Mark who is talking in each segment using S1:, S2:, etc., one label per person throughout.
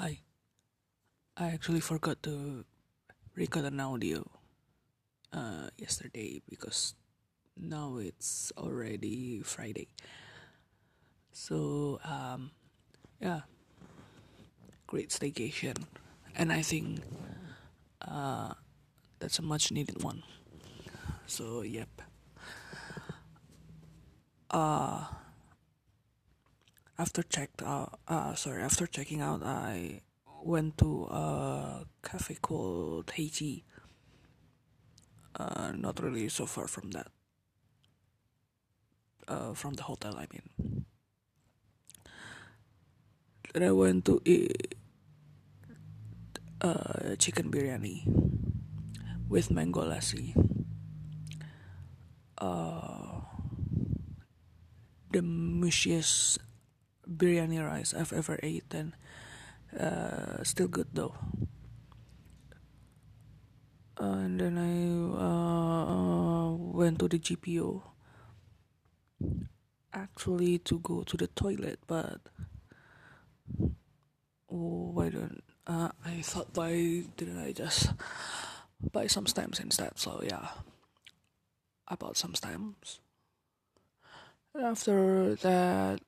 S1: Hi. I actually forgot to record an audio uh, yesterday because now it's already Friday. So, um, yeah, great staycation. And I think uh, that's a much needed one. So, yep. Uh, after checked out, uh, sorry, after checking out, I went to a cafe called Heiji. Uh, not really so far from that. Uh, from the hotel, I mean. Then I went to eat uh, chicken biryani with mango lassi. Uh, the mushiest biryani rice I've ever eaten. Uh, still good though. and then I uh, went to the GPO actually to go to the toilet, but oh, why don't uh, I thought why didn't I just buy some stamps instead? So yeah, I bought some stamps. After that,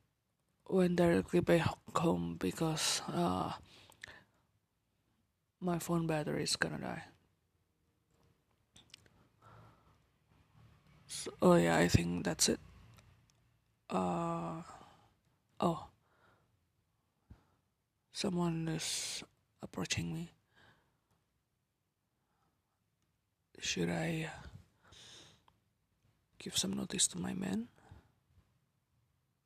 S1: went directly back home because uh, my phone battery is gonna die. So, oh yeah, I think that's it. Uh, oh, someone is approaching me. Should I give some notice to my man?